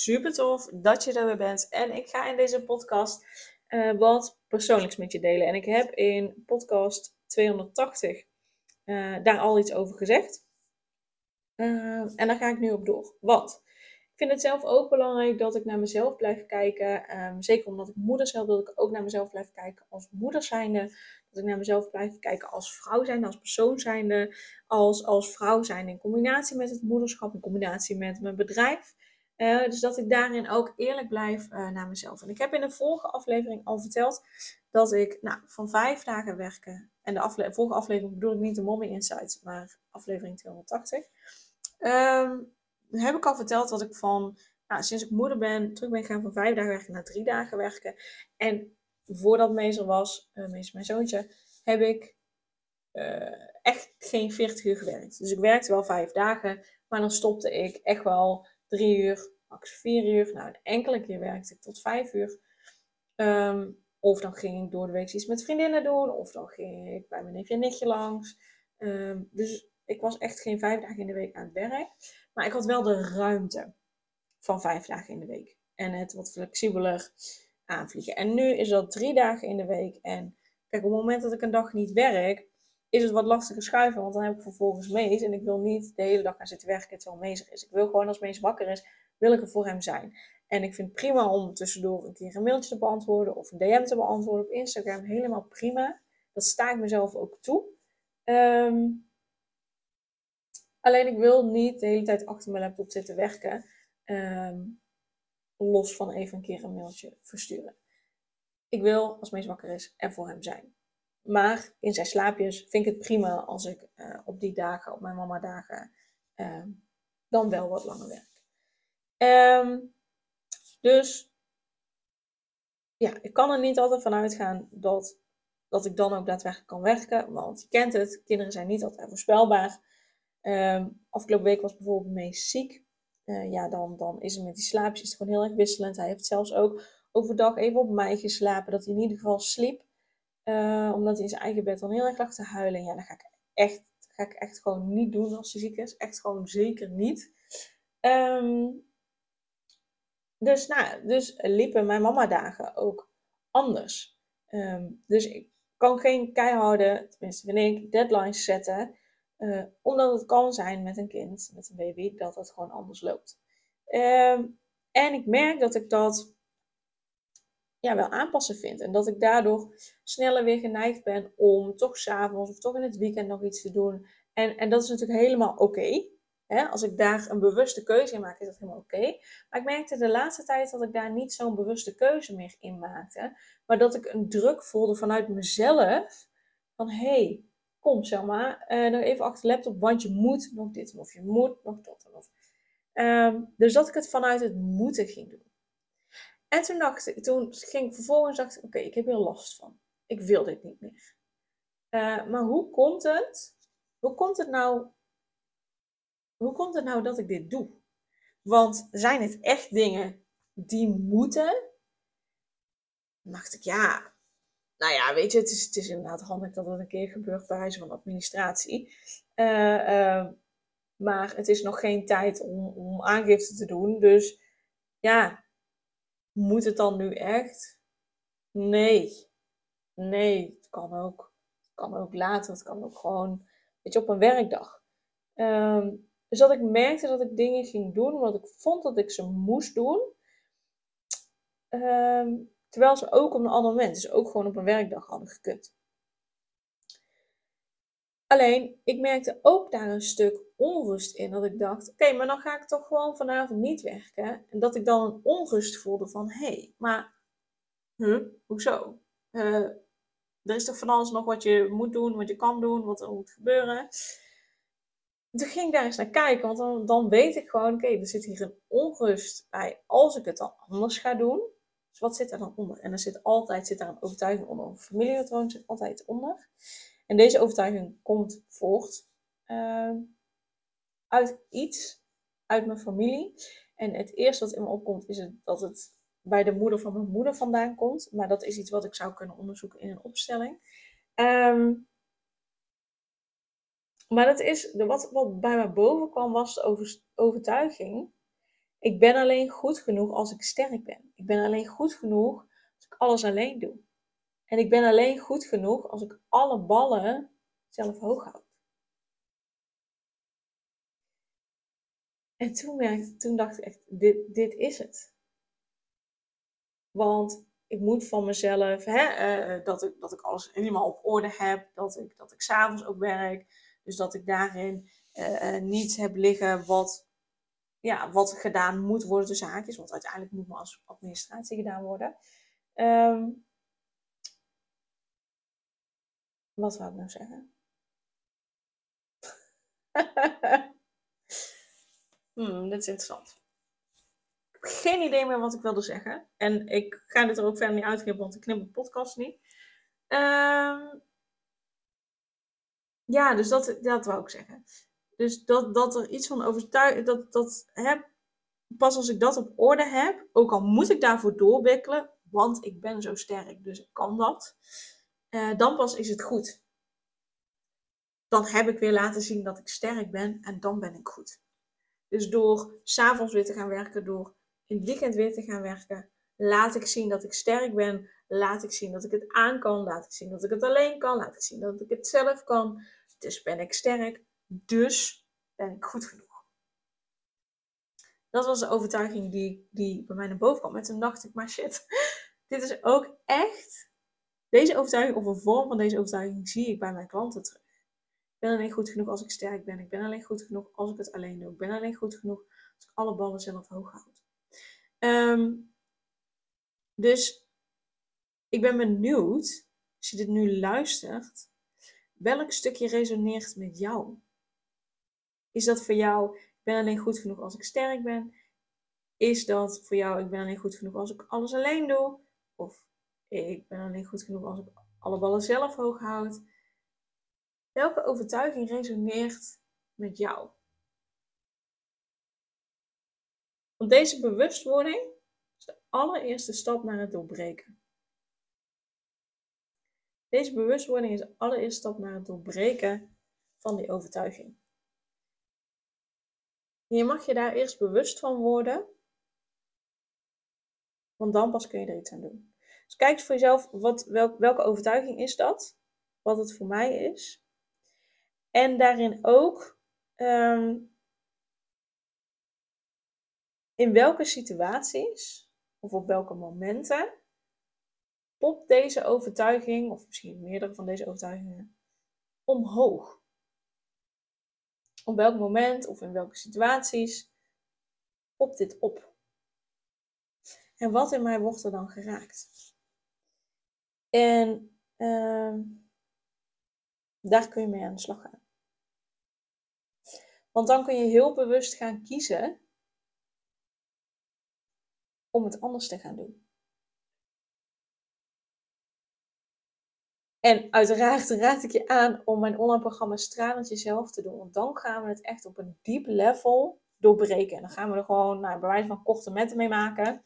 Super tof dat je er weer bent. En ik ga in deze podcast uh, wat persoonlijks met je delen. En ik heb in podcast 280 uh, daar al iets over gezegd. Uh, en daar ga ik nu op door. Want ik vind het zelf ook belangrijk dat ik naar mezelf blijf kijken. Um, zeker omdat ik moeder zelf wil ik ook naar mezelf blijf kijken als moeder zijnde. Dat ik naar mezelf blijf kijken als vrouw zijnde, als persoon zijnde. Als, als vrouw zijnde in combinatie met het moederschap, in combinatie met mijn bedrijf. Uh, dus dat ik daarin ook eerlijk blijf uh, naar mezelf. En ik heb in de vorige aflevering al verteld dat ik nou, van vijf dagen werken. En de afle vorige aflevering bedoel ik niet de Mommy Insights, maar aflevering 280. Um, ehm, heb ik al verteld dat ik van, nou, sinds ik moeder ben, terug ben gegaan van vijf dagen werken naar drie dagen werken. En voordat Mezer was, uh, Mezer mijn zoontje, heb ik echt geen 40 uur gewerkt. Dus ik werkte wel vijf dagen, maar dan stopte ik echt wel drie uur, max vier uur. Nou, een enkele keer werkte ik tot vijf uur. Um, of dan ging ik door de week iets met vriendinnen doen. Of dan ging ik bij mijn neefje en nichtje langs. Um, dus ik was echt geen vijf dagen in de week aan het werk. Maar ik had wel de ruimte van vijf dagen in de week. En het wat flexibeler aanvliegen. En nu is dat drie dagen in de week. En kijk, op het moment dat ik een dag niet werk, is het wat lastiger schuiven, want dan heb ik vervolgens Mees. En ik wil niet de hele dag gaan zitten werken terwijl Mees er is. Ik wil gewoon als Mees wakker is, wil ik er voor hem zijn. En ik vind het prima om tussendoor een keer een mailtje te beantwoorden of een DM te beantwoorden op Instagram. Helemaal prima. Dat sta ik mezelf ook toe. Um, alleen ik wil niet de hele tijd achter mijn laptop zitten werken. Um, los van even een keer een mailtje versturen. Ik wil, als Mees wakker is, er voor hem zijn. Maar in zijn slaapjes vind ik het prima als ik uh, op die dagen, op mijn mama dagen, uh, dan wel wat langer werk. Um, dus ja, ik kan er niet altijd van uitgaan dat, dat ik dan ook daadwerkelijk kan werken. Want je kent het, kinderen zijn niet altijd voorspelbaar. Um, afgelopen week was bijvoorbeeld meest ziek. Uh, ja, dan, dan is het met die slaapjes gewoon heel erg wisselend. Hij heeft zelfs ook overdag even op mij geslapen, dat hij in ieder geval sliep. Uh, omdat hij in zijn eigen bed dan heel erg lag te huilen. Ja, dat ga ik echt, ga ik echt gewoon niet doen als hij ziek is. Echt gewoon zeker niet. Um, dus, nou, dus liepen mijn mama dagen ook anders. Um, dus ik kan geen keiharde, tenminste vind ik, deadlines zetten. Uh, omdat het kan zijn met een kind, met een baby, dat het gewoon anders loopt. Um, en ik merk dat ik dat ja, wel aanpassen vind. En dat ik daardoor sneller weer geneigd ben om toch s'avonds of toch in het weekend nog iets te doen. En, en dat is natuurlijk helemaal oké. Als ik daar een bewuste keuze in maak, is dat helemaal oké. Maar ik merkte de laatste tijd dat ik daar niet zo'n bewuste keuze meer in maakte. Maar dat ik een druk voelde vanuit mezelf. Van hé, hey, kom Selma, uh, nog even achter de laptop, want je moet nog dit of je moet nog dat. Of. Um, dus dat ik het vanuit het moeten ging doen. En toen, dacht ik, toen ging ik vervolgens, dacht ik, oké, ik heb hier last van. Ik wil dit niet meer. Uh, maar hoe komt het? Hoe komt het nou? Hoe komt het nou dat ik dit doe? Want zijn het echt dingen die moeten? Dan dacht ik, ja, nou ja, weet je, het is, het is inderdaad handig dat het een keer gebeurt bij wijze van administratie. Uh, uh, maar het is nog geen tijd om, om aangifte te doen. Dus ja, moet het dan nu echt? Nee. Nee, het kan ook. Het kan ook later. Het kan ook gewoon, weet je, op een werkdag. Um, dus dat ik merkte dat ik dingen ging doen omdat ik vond dat ik ze moest doen. Um, terwijl ze ook op een ander moment, dus ook gewoon op een werkdag hadden gekund. Alleen, ik merkte ook daar een stuk onrust in. Dat ik dacht, oké, maar dan ga ik toch gewoon vanavond niet werken. En dat ik dan een onrust voelde van, hé, hey, maar, hoezo? Uh, er is toch van alles nog wat je moet doen, wat je kan doen, wat er moet gebeuren. toen ging ik daar eens naar kijken, want dan, dan weet ik gewoon, oké, er zit hier een onrust bij als ik het dan anders ga doen. Dus wat zit er dan onder? En er zit altijd zit daar een overtuiging onder. Een familiepatroon zit altijd onder. En deze overtuiging komt voort uh, uit iets, uit mijn familie. En het eerste wat in me opkomt is dat het bij de moeder van mijn moeder vandaan komt. Maar dat is iets wat ik zou kunnen onderzoeken in een opstelling. Um, maar is, wat, wat bij me boven kwam was de over, overtuiging. Ik ben alleen goed genoeg als ik sterk ben. Ik ben alleen goed genoeg als ik alles alleen doe. En ik ben alleen goed genoeg als ik alle ballen zelf hoog houd. En toen, toen dacht ik echt, dit, dit is het. Want ik moet van mezelf, hè, uh, dat, ik, dat ik alles helemaal op orde heb, dat ik, dat ik s'avonds ook werk, dus dat ik daarin uh, niets heb liggen wat, ja, wat gedaan moet worden tussen haakjes. Want uiteindelijk moet maar als administratie gedaan worden. Um, wat wou ik nou zeggen? hmm, dit is interessant. Ik heb geen idee meer wat ik wilde zeggen. En ik ga dit er ook verder niet uitknippen, want ik knip de podcast niet. Um, ja, dus dat, dat wou ik zeggen. Dus dat, dat er iets van overtuigd, dat, dat hè, pas als ik dat op orde heb, ook al moet ik daarvoor doorwikkelen, want ik ben zo sterk, dus ik kan dat, uh, dan pas is het goed. Dan heb ik weer laten zien dat ik sterk ben en dan ben ik goed. Dus door s'avonds weer te gaan werken, door in het weekend weer te gaan werken, laat ik zien dat ik sterk ben, laat ik zien dat ik het aan kan, laat ik zien dat ik het alleen kan, laat ik zien dat ik het zelf kan. Dus ben ik sterk, dus ben ik goed genoeg. Dat was de overtuiging die, die bij mij naar boven kwam. En toen dacht ik, maar shit, dit is ook echt, deze overtuiging of een vorm van deze overtuiging zie ik bij mijn klanten terug. Ik ben alleen goed genoeg als ik sterk ben. Ik ben alleen goed genoeg als ik het alleen doe. Ik ben alleen goed genoeg als ik alle ballen zelf hoog houd. Um, dus ik ben benieuwd, als je dit nu luistert, welk stukje resoneert met jou? Is dat voor jou, ik ben alleen goed genoeg als ik sterk ben? Is dat voor jou, ik ben alleen goed genoeg als ik alles alleen doe? Of ik ben alleen goed genoeg als ik alle ballen zelf hoog houd? Welke overtuiging resoneert met jou? Want deze bewustwording is de allereerste stap naar het doorbreken. Deze bewustwording is de allereerste stap naar het doorbreken van die overtuiging. je mag je daar eerst bewust van worden, want dan pas kun je er iets aan doen. Dus kijk eens voor jezelf, wat, welke overtuiging is dat? Wat het voor mij is. En daarin ook, ehm, in welke situaties of op welke momenten popt deze overtuiging, of misschien meerdere van deze overtuigingen, omhoog? Op welk moment of in welke situaties popt dit op? En wat in mij wordt er dan geraakt? En uh, daar kun je mee aan de slag gaan. Want dan kun je heel bewust gaan kiezen om het anders te gaan doen. En uiteraard raad ik je aan om mijn online programma Stralend Jezelf te doen. Want dan gaan we het echt op een diep level doorbreken. En dan gaan we er gewoon nou, bij wijze van korte metten mee maken.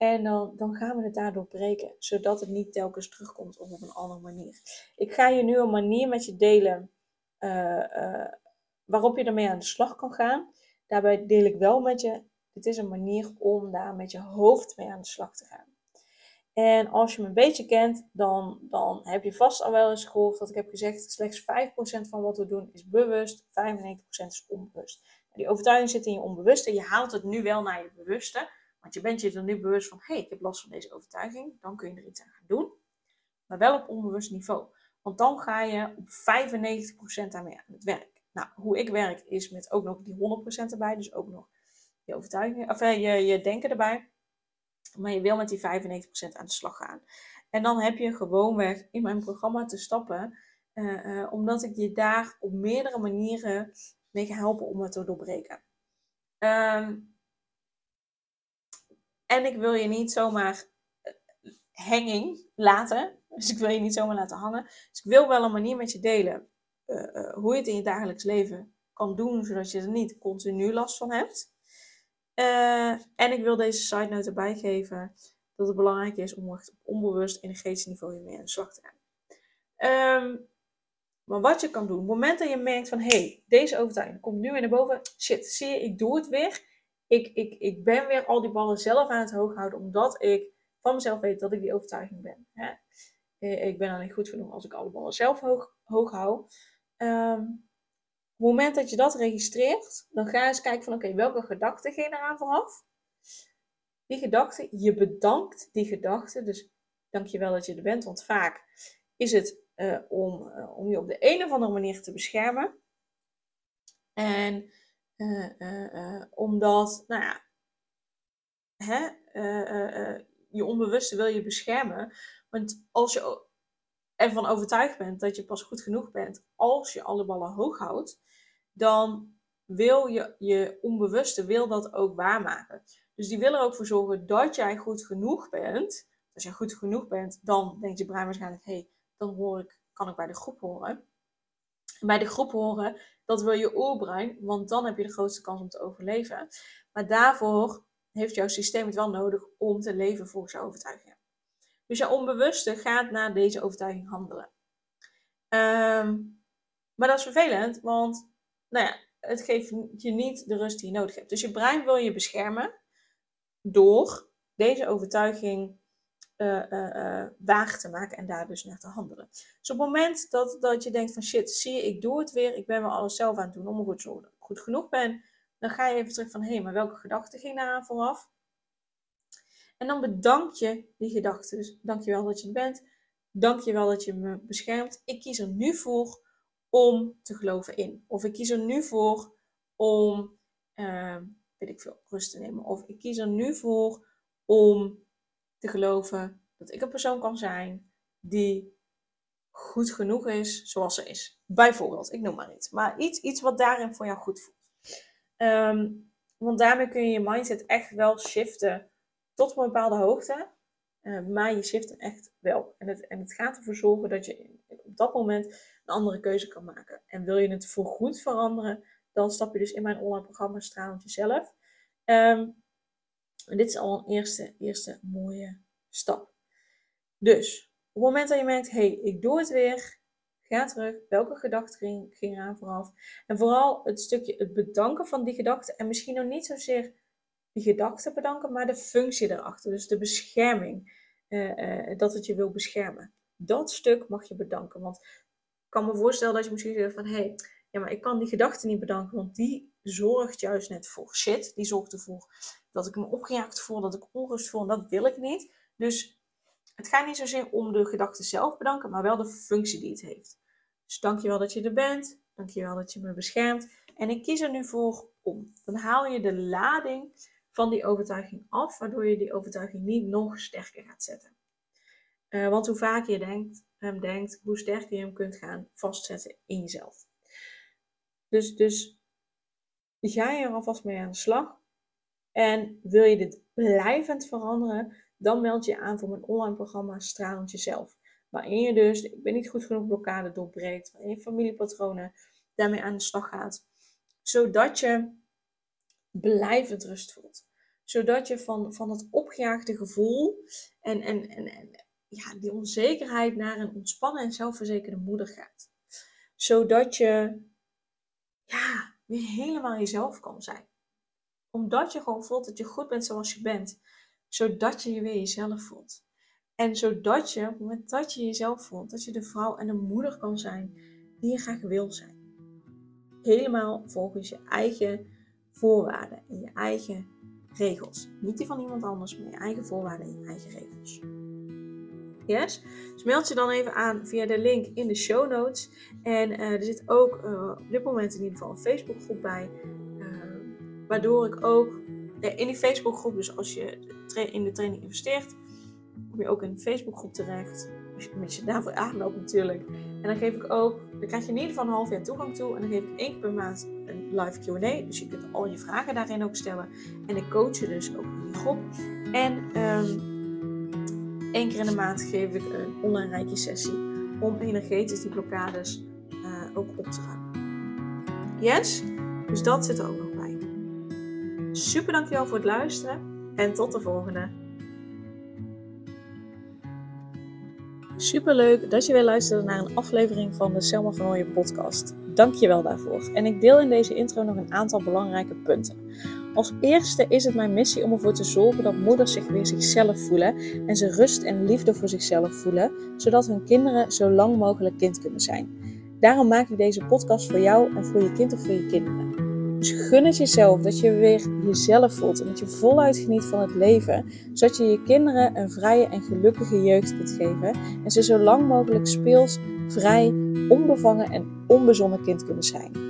En dan, dan gaan we het daar doorbreken. Zodat het niet telkens terugkomt of op een andere manier. Ik ga je nu een manier met je delen uh, uh, waarop je ermee aan de slag kan gaan. Daarbij deel ik wel met je, dit is een manier om daar met je hoofd mee aan de slag te gaan. En als je me een beetje kent, dan, dan heb je vast al wel eens gehoord dat ik heb gezegd: slechts 5% van wat we doen is bewust, 95% is onbewust. Die overtuiging zit in je onbewuste. Je haalt het nu wel naar je bewuste. Want je bent je er nu bewust van: hé, hey, ik heb last van deze overtuiging. Dan kun je er iets aan gaan doen. Maar wel op onbewust niveau. Want dan ga je op 95% daarmee aan het werk. Nou, hoe ik werk is met ook nog die 100% erbij. Dus ook nog je overtuiging, of eh, je, je denken erbij. Maar je wil met die 95% aan de slag gaan. En dan heb je gewoonweg in mijn programma te stappen. Uh, uh, omdat ik je daar op meerdere manieren mee gaan helpen om het te doorbreken. Ehm, en ik wil je niet zomaar eh, hanging laten. Dus ik wil je niet zomaar laten hangen. Dus ik wil wel een manier met je delen uh, uh, hoe je het in je dagelijks leven kan doen, zodat je er niet continu last van hebt. en ik wil deze side note erbij geven dat het belangrijk is om echt op onbewust energetisch niveau hiermee aan de slag te gaan. Um, maar wat je kan doen, op het moment dat je merkt van hé, hey, deze overtuiging komt nu weer naar boven. Shit, zie je, ik doe het weer. Ik, ik, ik ben weer al die ballen zelf aan het hoog houden, omdat ik van mezelf weet dat ik die overtuiging ben. Hè? Eh, ik ben alleen goed genoeg als ik alle ballen zelf hoog, hoog hou. Um, op het moment dat je dat registreert, dan ga je eens kijken van oké, welke gedachten gaan eraan vooraf? Die gedachte, je bedankt die gedachte, dus dank je wel dat je er bent, want vaak is het uh, om, uh, om je op de een of andere manier te beschermen. En omdat, nou ja, hè, je onbewuste wil je beschermen. Want als je ervan overtuigd bent dat je pas goed genoeg bent als je alle ballen hoog houdt, dan wil je, je onbewuste wil dat ook waarmaken. Dus die wil er ook voor zorgen dat jij goed genoeg bent. Als jij goed genoeg bent, dan denkt je brein waarschijnlijk, hé, hey, dan hoor ik, kan ik bij de groep horen. Bij de groep horen, dat wil je oerbrein, want dan heb je de grootste kans om te overleven. Maar daarvoor heeft jouw systeem het wel nodig om te leven volgens jouw overtuiging. Dus jouw onbewuste gaat naar deze overtuiging handelen. Ehm, maar dat is vervelend, want nou ja, het geeft je niet de rust die je nodig hebt. Dus je brein wil je beschermen door deze overtuiging uh, waar te maken en daar dus naar te handelen. Dus op het moment dat, dat je denkt van shit, zie je, ik doe het weer, ik ben wel alles zelf aan het doen om zorgen dat ik goed genoeg ben, dan ga je even terug van hé, hey, maar welke gedachte ging daar vooraf? En dan bedank je die gedachte. Dus dank je wel dat je er bent. Dank je wel dat je me beschermt. Ik kies er nu voor om te geloven in. Of ik kies er nu voor om, uh, weet ik veel, rust te nemen. Of ik kies er nu voor om te geloven dat ik een persoon kan zijn die goed genoeg is zoals ze is. Bijvoorbeeld, ik noem maar iets. Maar iets, iets wat daarin voor jou goed voelt. Ehm, want daarmee kun je je mindset echt wel shiften tot een bepaalde hoogte. Uh, maar je shift hem echt wel. En het, en het gaat ervoor zorgen dat je op dat moment een andere keuze kan maken. En wil je het voorgoed veranderen, dan stap je dus in mijn online programma Stralend Jezelf. Um, en dit is al een eerste, eerste mooie stap. Dus op het moment dat je merkt, hé, hey, ik doe het weer, ga terug. Welke gedachte ging, ging eraan vooraf? En vooral het stukje het bedanken van die gedachte. En misschien nog niet zozeer die gedachte bedanken, maar de functie erachter. Dus de bescherming. Uh, uh, dat het je wil beschermen. Dat stuk mag je bedanken. Want ik kan me voorstellen dat je misschien zegt van... Hé, hey, ja, maar ik kan die gedachte niet bedanken. Want die zorgt juist net voor shit. Die zorgt ervoor dat ik me opgejaagd voel, dat ik onrust voel. En dat wil ik niet. Dus het gaat niet zozeer om de gedachte zelf bedanken, maar wel de functie die het heeft. Dus dankjewel dat je er bent. Dankjewel dat je me beschermt. En ik kies er nu voor om. Dan haal je de lading van die overtuiging af, waardoor je die overtuiging niet nog sterker gaat zetten. Uh, want hoe vaker je denkt, hem denkt, hoe sterker je hem kunt gaan vastzetten in jezelf. Dus, dus ga je er alvast mee aan de slag. En wil je dit blijvend veranderen, dan meld je aan voor mijn online programma Stralend Jezelf. Waarin je dus, ik ben niet goed genoeg blokkade doorbreekt, waarin je familiepatronen daarmee aan de slag gaat. Zodat je blijvend rust voelt. Zodat je van, van het opgejaagde gevoel en, en, en, en ja, die onzekerheid naar een ontspannen en zelfverzekerde moeder gaat. Zodat je ja, weer helemaal jezelf kan zijn omdat je gewoon voelt dat je goed bent zoals je bent. Zodat je je weer jezelf voelt. En zodat je, op het moment dat je jezelf voelt, dat je de vrouw en de moeder kan zijn die je graag wil zijn. Helemaal volgens je eigen voorwaarden en je eigen regels. Niet die van iemand anders, maar je eigen voorwaarden en je eigen regels. Dus meld je dan even aan via de link in de show notes. En uh, er zit ook uh, op dit moment in ieder geval een Facebookgroep bij. Waardoor ik ook in die Facebookgroep, dus als je in de training investeert, kom je ook in een Facebookgroep terecht. moet je daarvoor aanmeldt natuurlijk. En dan geef ik ook, dan krijg je in ieder geval een half jaar toegang toe. En dan geef ik één keer per maand een live Q&A. Dus je kunt al je vragen daarin ook stellen. En ik coach je dus ook in die groep. En um, één keer in de maand geef ik een online rijtje sessie. Om energetisch die blokkades uh, ook op te ruimen. Yes? Dus dat zit er ook nog bij. Super dankjewel voor het luisteren. En tot de volgende. Super leuk dat je weer luisterde naar een aflevering van de Selma van Ooyen podcast. Dank je wel daarvoor. En ik deel in deze intro nog een aantal belangrijke punten. Als eerste is het mijn missie om ervoor te zorgen dat moeders zich weer zichzelf voelen en ze rust en liefde voor zichzelf voelen, zodat hun kinderen zo lang mogelijk kind kunnen zijn. Daarom maak ik deze podcast voor jou en voor je kind of voor je kinderen. Dus gun het jezelf dat je weer jezelf voelt en dat je voluit geniet van het leven, zodat je je kinderen een vrije en gelukkige jeugd kunt geven en ze zo lang mogelijk speels, vrij, onbevangen en onbezonnen kind kunnen zijn.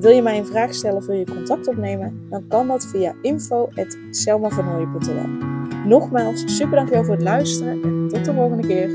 Wil je mij een vraag stellen of wil je contact opnemen? Dan kan dat via info.selmavanooien.nl Nogmaals, super dankjewel voor het luisteren en tot de volgende keer.